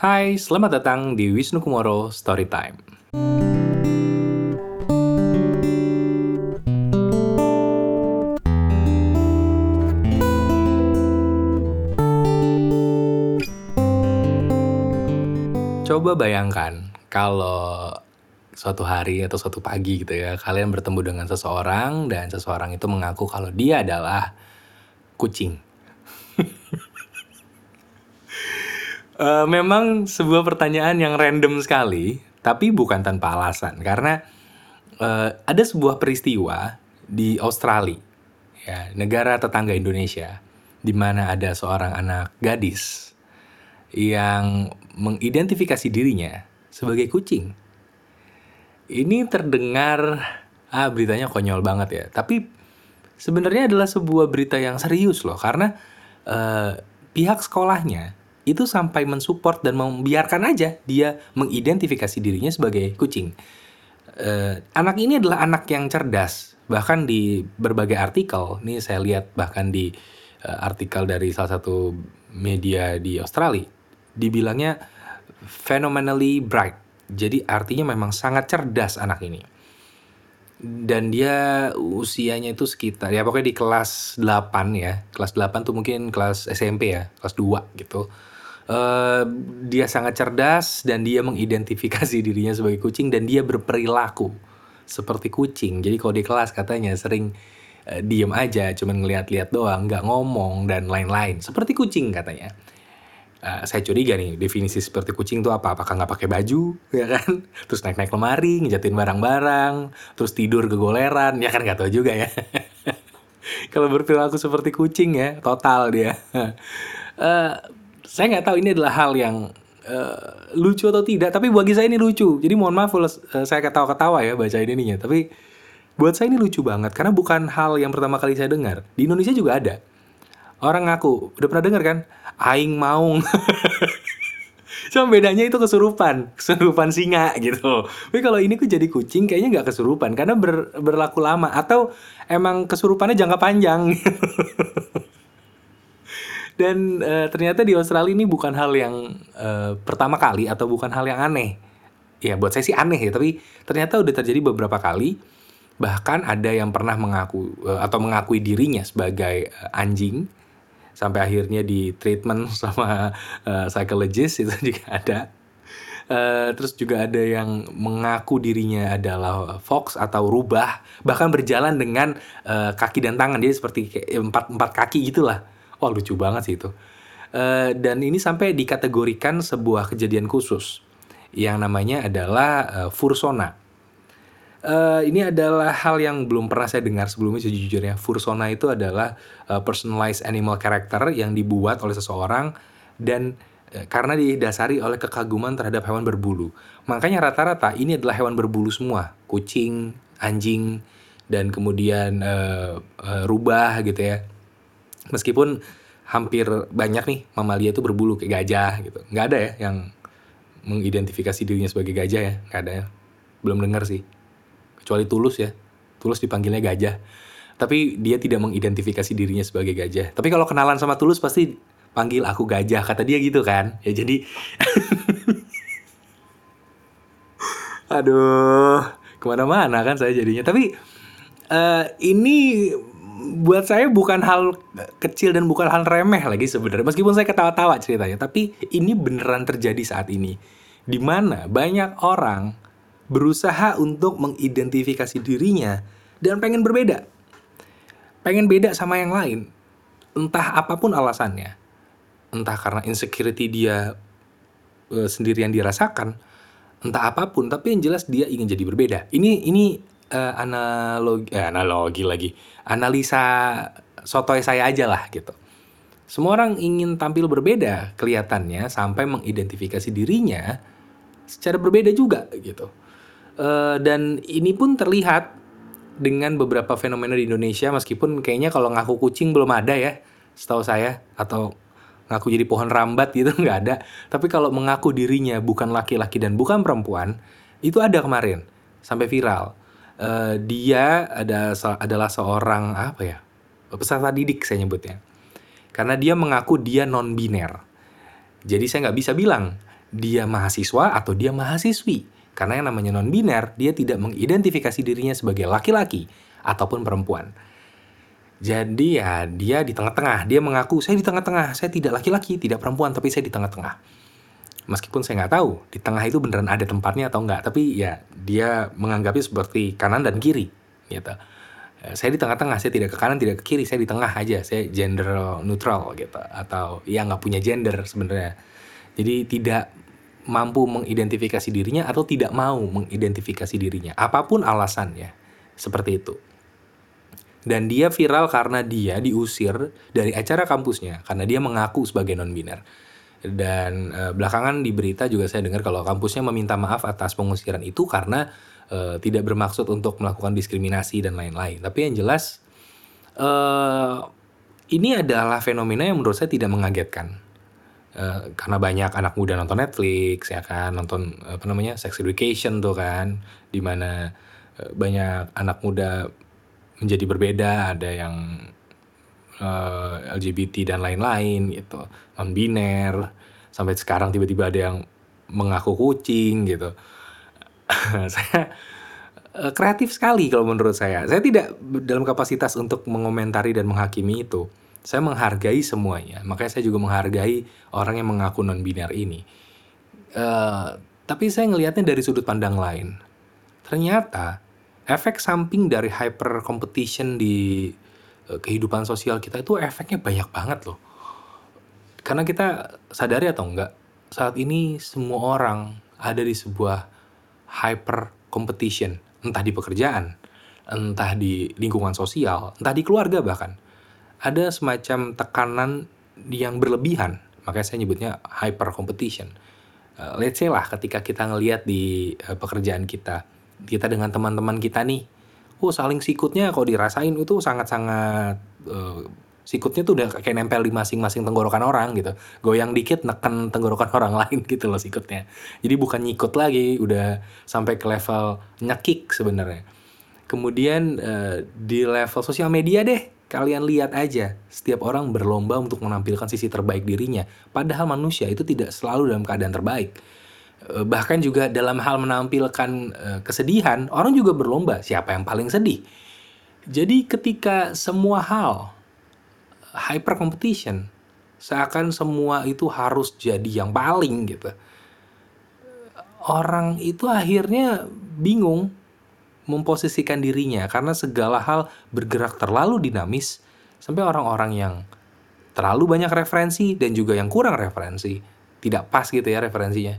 Hai, selamat datang di Wisnu Kumoro Storytime. Coba bayangkan kalau suatu hari atau suatu pagi gitu ya, kalian bertemu dengan seseorang dan seseorang itu mengaku kalau dia adalah kucing. Eh, memang sebuah pertanyaan yang random sekali, tapi bukan tanpa alasan. Karena eh, ada sebuah peristiwa di Australia, ya, negara tetangga Indonesia, di mana ada seorang anak gadis yang mengidentifikasi dirinya sebagai kucing. Ini terdengar ah beritanya konyol banget ya, tapi sebenarnya adalah sebuah berita yang serius loh karena eh, pihak sekolahnya itu sampai mensupport dan membiarkan aja dia mengidentifikasi dirinya sebagai kucing. Eh, anak ini adalah anak yang cerdas, bahkan di berbagai artikel, nih saya lihat bahkan di eh, artikel dari salah satu media di Australia, dibilangnya phenomenally bright. Jadi artinya memang sangat cerdas anak ini. Dan dia usianya itu sekitar ya pokoknya di kelas 8 ya. Kelas 8 tuh mungkin kelas SMP ya, kelas 2 gitu. Eh, dia sangat cerdas dan dia mengidentifikasi dirinya sebagai kucing dan dia berperilaku seperti kucing. Jadi kalau di kelas katanya sering uh, diem aja, cuman ngeliat-liat doang, nggak ngomong dan lain-lain. Seperti kucing katanya. Uh, saya curiga nih definisi seperti kucing itu apa? Apakah nggak pakai baju, ya kan? Terus naik-naik lemari, ngejatin barang-barang, terus tidur kegoleran, ya kan nggak tahu juga ya. Kalau berperilaku seperti kucing ya, total dia. uh, saya nggak tahu ini adalah hal yang uh, lucu atau tidak, tapi bagi saya ini lucu. Jadi mohon maaf kalau uh, saya ketawa-ketawa ya baca ininya, tapi buat saya ini lucu banget karena bukan hal yang pertama kali saya dengar. Di Indonesia juga ada. Orang ngaku, udah pernah dengar kan? Aing maung. Cuma bedanya itu kesurupan, kesurupan singa gitu. Tapi kalau ini kok jadi kucing kayaknya nggak kesurupan karena ber, berlaku lama atau emang kesurupannya jangka panjang. Dan uh, ternyata di Australia ini bukan hal yang uh, pertama kali atau bukan hal yang aneh. Ya buat saya sih aneh ya, tapi ternyata udah terjadi beberapa kali. Bahkan ada yang pernah mengaku uh, atau mengakui dirinya sebagai anjing sampai akhirnya di treatment sama uh, psychologist itu juga ada. Uh, terus juga ada yang mengaku dirinya adalah fox atau rubah, bahkan berjalan dengan uh, kaki dan tangan, jadi seperti empat empat kaki gitulah Wah lucu banget sih itu. Uh, dan ini sampai dikategorikan sebuah kejadian khusus yang namanya adalah uh, fursona. Uh, ini adalah hal yang belum pernah saya dengar sebelumnya sejujurnya. Fursona itu adalah uh, personalized animal character yang dibuat oleh seseorang dan uh, karena didasari oleh kekaguman terhadap hewan berbulu. Makanya rata-rata ini adalah hewan berbulu semua, kucing, anjing, dan kemudian uh, uh, rubah gitu ya. Meskipun hampir banyak nih mamalia itu berbulu kayak gajah gitu. Nggak ada ya yang mengidentifikasi dirinya sebagai gajah ya? Nggak ada ya? Belum dengar sih kecuali tulus ya. Tulus dipanggilnya gajah. Tapi dia tidak mengidentifikasi dirinya sebagai gajah. Tapi kalau kenalan sama tulus pasti panggil aku gajah kata dia gitu kan. Ya jadi aduh ke mana-mana kan saya jadinya. Tapi uh, ini buat saya bukan hal kecil dan bukan hal remeh lagi sebenarnya. Meskipun saya ketawa-tawa ceritanya, tapi ini beneran terjadi saat ini. Di mana banyak orang berusaha untuk mengidentifikasi dirinya dan pengen berbeda. Pengen beda sama yang lain. Entah apa pun alasannya. Entah karena insecurity dia e, sendiri yang dirasakan, entah apa pun, tapi yang jelas dia ingin jadi berbeda. Ini ini uh, analogi eh, analogi lagi analisa sotoy saya aja lah gitu semua orang ingin tampil berbeda kelihatannya sampai mengidentifikasi dirinya secara berbeda juga gitu uh, dan ini pun terlihat dengan beberapa fenomena di Indonesia meskipun kayaknya kalau ngaku kucing belum ada ya setahu saya atau ngaku jadi pohon rambat gitu nggak ada. Tapi kalau mengaku dirinya bukan laki-laki dan bukan perempuan itu ada kemarin sampai viral. Uh, dia ada adalah seorang apa ya peserta didik saya nyebutnya. Karena dia mengaku dia non biner jadi saya nggak bisa bilang dia mahasiswa atau dia mahasiswi. Karena yang namanya non-biner, dia tidak mengidentifikasi dirinya sebagai laki-laki ataupun perempuan. Jadi ya dia di tengah-tengah, dia mengaku saya di tengah-tengah, saya tidak laki-laki, tidak perempuan, tapi saya di tengah-tengah. Meskipun saya nggak tahu di tengah itu beneran ada tempatnya atau enggak, tapi ya dia menganggapnya seperti kanan dan kiri, gitu. Eh, saya di tengah-tengah, saya tidak ke kanan, tidak ke kiri, saya di tengah aja, saya gender neutral gitu, atau ya nggak punya gender sebenarnya. Jadi tidak mampu mengidentifikasi dirinya atau tidak mau mengidentifikasi dirinya, apa pun alasannya, seperti itu. Dan dia viral karena dia diusir dari acara kampusnya karena dia mengaku sebagai non-biner. Dan e, belakangan di berita juga saya dengar kalau kampusnya meminta maaf atas pengusiran itu karena e, tidak bermaksud untuk melakukan diskriminasi dan lain-lain. Tapi yang jelas e, ini adalah fenomena yang menurut saya tidak mengagetkan. E, karena banyak anak muda nonton Netflix ya kan, nonton apa namanya sex education tuh kan, di mana e, banyak anak muda menjadi berbeda, ada yang eh, LGBT dan lain-lain gitu, non biner. Sampai sekarang tiba-tiba ada yang mengaku kucing gitu. saya kreatif sekali kalau menurut saya. Saya tidak dalam kapasitas untuk mengomentari dan menghakimi itu. Saya menghargai semuanya. Makanya saya juga menghargai orang yang mengaku non biner ini. Uh, tapi saya ngelihatnya dari sudut pandang lain. Ternyata efek samping dari hyper competition di uh, kehidupan sosial kita itu efeknya banyak banget loh. Karena kita sadari atau enggak, saat ini semua orang ada di sebuah hyper competition, entah di pekerjaan, entah di lingkungan sosial, entah di keluarga bahkan. Ada semacam tekanan yang berlebihan, makanya saya nyebutnya hyper competition. Uh, let's say lah ketika kita ngelihat di uh, pekerjaan kita, kita dengan teman-teman kita nih oh saling sikutnya kalau dirasain itu sangat-sangat uh, sikutnya tuh udah kayak nempel di masing-masing tenggorokan orang gitu. Goyang dikit neken tenggorokan orang lain gitu loh sikutnya. Jadi bukan nyikut lagi udah sampai ke level nyekik sebenarnya. Kemudian uh, di level sosial media deh kalian lihat aja setiap orang berlomba untuk menampilkan sisi terbaik dirinya padahal manusia itu tidak selalu dalam keadaan terbaik Eh, bahkan juga dalam hal menampilkan uh, kesedihan, orang juga berlomba siapa yang paling sedih. Jadi ketika semua hal hyper competition, seakan semua itu harus jadi yang paling gitu. Orang itu akhirnya bingung memposisikan dirinya karena segala hal bergerak terlalu dinamis sampai orang-orang yang terlalu banyak referensi dan juga yang kurang referensi tidak pas gitu ya referensinya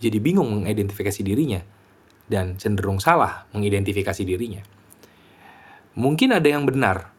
jadi bingung mengidentifikasi dirinya dan cenderung salah mengidentifikasi dirinya. Mungkin ada yang benar,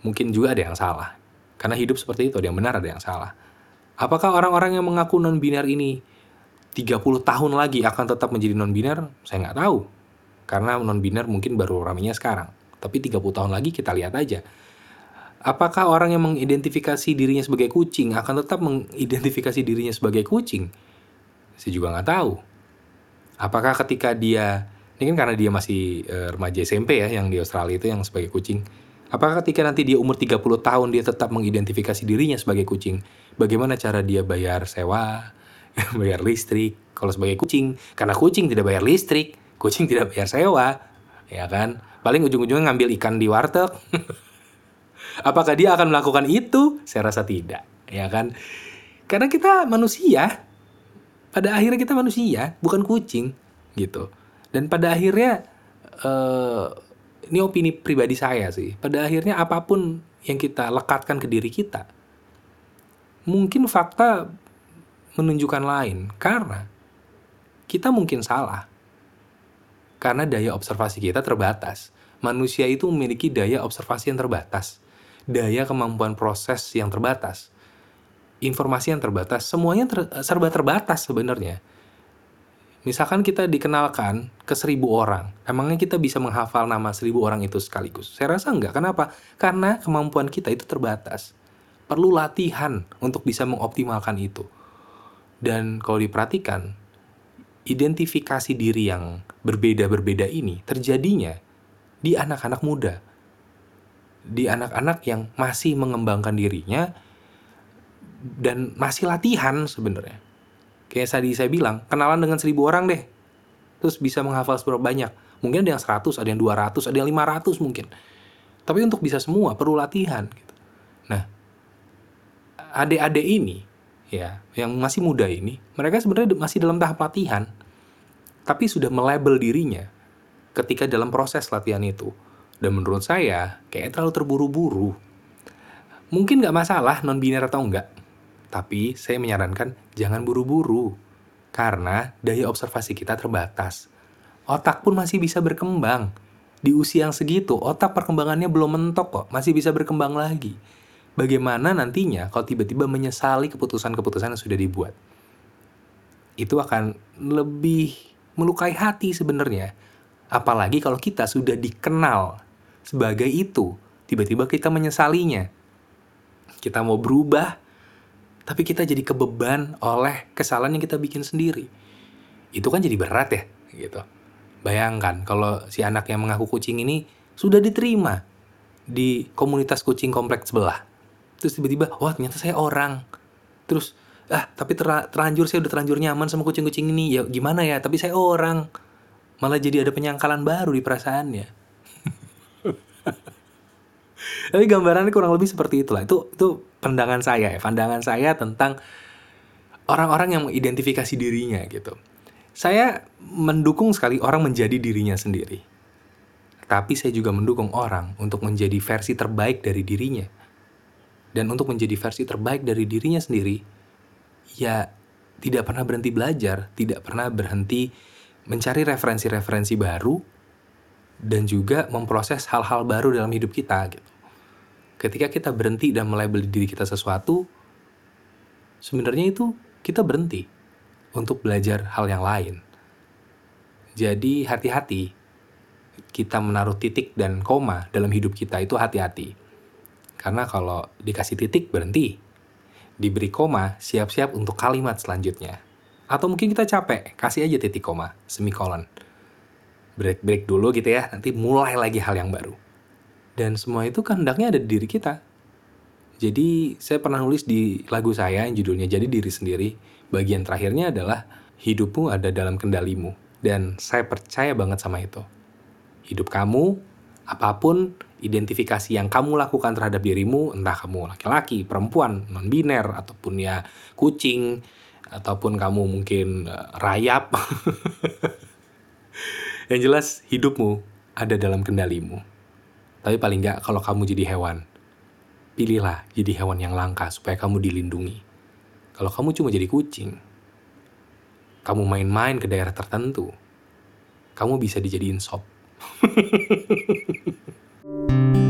mungkin juga ada yang salah. Karena hidup seperti itu, ada yang benar, ada yang salah. Apakah orang-orang yang mengaku non-biner ini 30 tahun lagi akan tetap menjadi non-biner? Saya nggak tahu. Karena non-biner mungkin baru ramenya sekarang. Tapi 30 tahun lagi kita lihat aja. Apakah orang yang mengidentifikasi dirinya sebagai kucing akan tetap mengidentifikasi dirinya sebagai kucing? Saya juga nggak tahu. Apakah ketika dia, ini kan karena dia masih uh, remaja SMP ya, yang di Australia itu yang sebagai kucing. Apakah ketika nanti dia umur 30 tahun dia tetap mengidentifikasi dirinya sebagai kucing? Bagaimana cara dia bayar sewa, bayar listrik? Kalau sebagai kucing, karena kucing tidak bayar listrik, kucing tidak bayar sewa, ya kan? Paling ujung-ujungnya ngambil ikan di warteg. Apakah dia akan melakukan itu? Saya rasa tidak, ya kan? Karena kita manusia, pada akhirnya kita manusia bukan kucing gitu dan pada akhirnya uh, ini opini pribadi saya sih pada akhirnya apa pun yang kita lekatkan ke diri kita mungkin fakta menunjukkan lain karena kita mungkin salah karena daya observasi kita terbatas manusia itu memiliki daya observasi yang terbatas daya kemampuan proses yang terbatas informasi yang terbatas, semuanya ter, serba terbatas sebenarnya. Misalkan kita dikenalkan ke seribu orang, emangnya kita bisa menghafal nama seribu orang itu sekaligus? Saya rasa enggak. Kenapa? Karena kemampuan kita itu terbatas. Perlu latihan untuk bisa mengoptimalkan itu. Dan kalau diperhatikan, identifikasi diri yang berbeda-berbeda ini terjadinya di anak-anak muda. Di anak-anak yang masih mengembangkan dirinya dan masih latihan sebenarnya. Kayak tadi saya bilang, kenalan dengan seribu orang deh. Terus bisa menghafal seberapa banyak. Mungkin ada yang 100, ada yang 200, ada yang 500 mungkin. Tapi untuk bisa semua perlu latihan. Gitu. Nah, adik-adik ini, ya, yang masih muda ini, mereka sebenarnya masih dalam tahap latihan. Tapi sudah melabel dirinya ketika dalam proses latihan itu. Dan menurut saya, kayak terlalu terburu-buru. Mungkin nggak masalah non-biner atau enggak. Tapi saya menyarankan jangan buru-buru. Karena daya observasi kita terbatas. Otak pun masih bisa berkembang. Di usia yang segitu, otak perkembangannya belum mentok kok. Masih bisa berkembang lagi. Bagaimana nantinya kalau tiba-tiba menyesali keputusan-keputusan yang sudah dibuat. Itu akan lebih melukai hati sebenarnya. Apalagi kalau kita sudah dikenal sebagai itu, tiba-tiba kita menyesalinya. Kita mau berubah, tapi kita jadi kebeban oleh kesalahan yang kita bikin sendiri. Itu kan jadi berat ya, gitu. Bayangkan kalau si anak yang mengaku kucing ini sudah diterima di komunitas kucing kompleks sebelah. Terus tiba-tiba, wah ternyata saya orang. Terus, ah tapi ter terlanjur saya udah terlanjur nyaman sama kucing-kucing ini. Ya gimana ya, tapi saya orang malah jadi ada penyangkalan baru di perasaannya. Tapi gambarannya kurang lebih seperti itulah. Itu itu pandangan saya ya, pandangan saya tentang orang-orang yang mengidentifikasi dirinya gitu. Saya mendukung sekali orang menjadi dirinya sendiri. Tapi saya juga mendukung orang untuk menjadi versi terbaik dari dirinya. Dan untuk menjadi versi terbaik dari dirinya sendiri, ya tidak pernah berhenti belajar, tidak pernah berhenti mencari referensi-referensi baru dan juga memproses hal-hal baru dalam hidup kita gitu. Ketika kita berhenti dan melabel diri kita sesuatu, sebenarnya itu kita berhenti untuk belajar hal yang lain. Jadi hati-hati kita menaruh titik dan koma dalam hidup kita itu hati-hati. Karena kalau dikasih titik berhenti, diberi koma siap-siap untuk kalimat selanjutnya. Atau mungkin kita capek, kasih aja titik koma, semikolon. Break-break dulu gitu ya, nanti mulai lagi hal yang baru. Dan semua itu kehendaknya ada di diri kita. Jadi saya pernah nulis di lagu saya yang judulnya Jadi Diri Sendiri, bagian terakhirnya adalah hidupmu ada dalam kendalimu. Dan saya percaya banget sama itu. Hidup kamu, apa pun identifikasi yang kamu lakukan terhadap dirimu, entah kamu laki-laki, perempuan, non-biner, ataupun ya kucing, ataupun kamu mungkin uh, rayap. Yang jelas hidupmu ada dalam kendalimu. Tapi paling nggak kalau kamu jadi hewan, pilihlah jadi hewan yang langka supaya kamu dilindungi. Kalau kamu cuma jadi kucing, kamu main-main ke daerah tertentu, kamu bisa dijadiin sop. thank you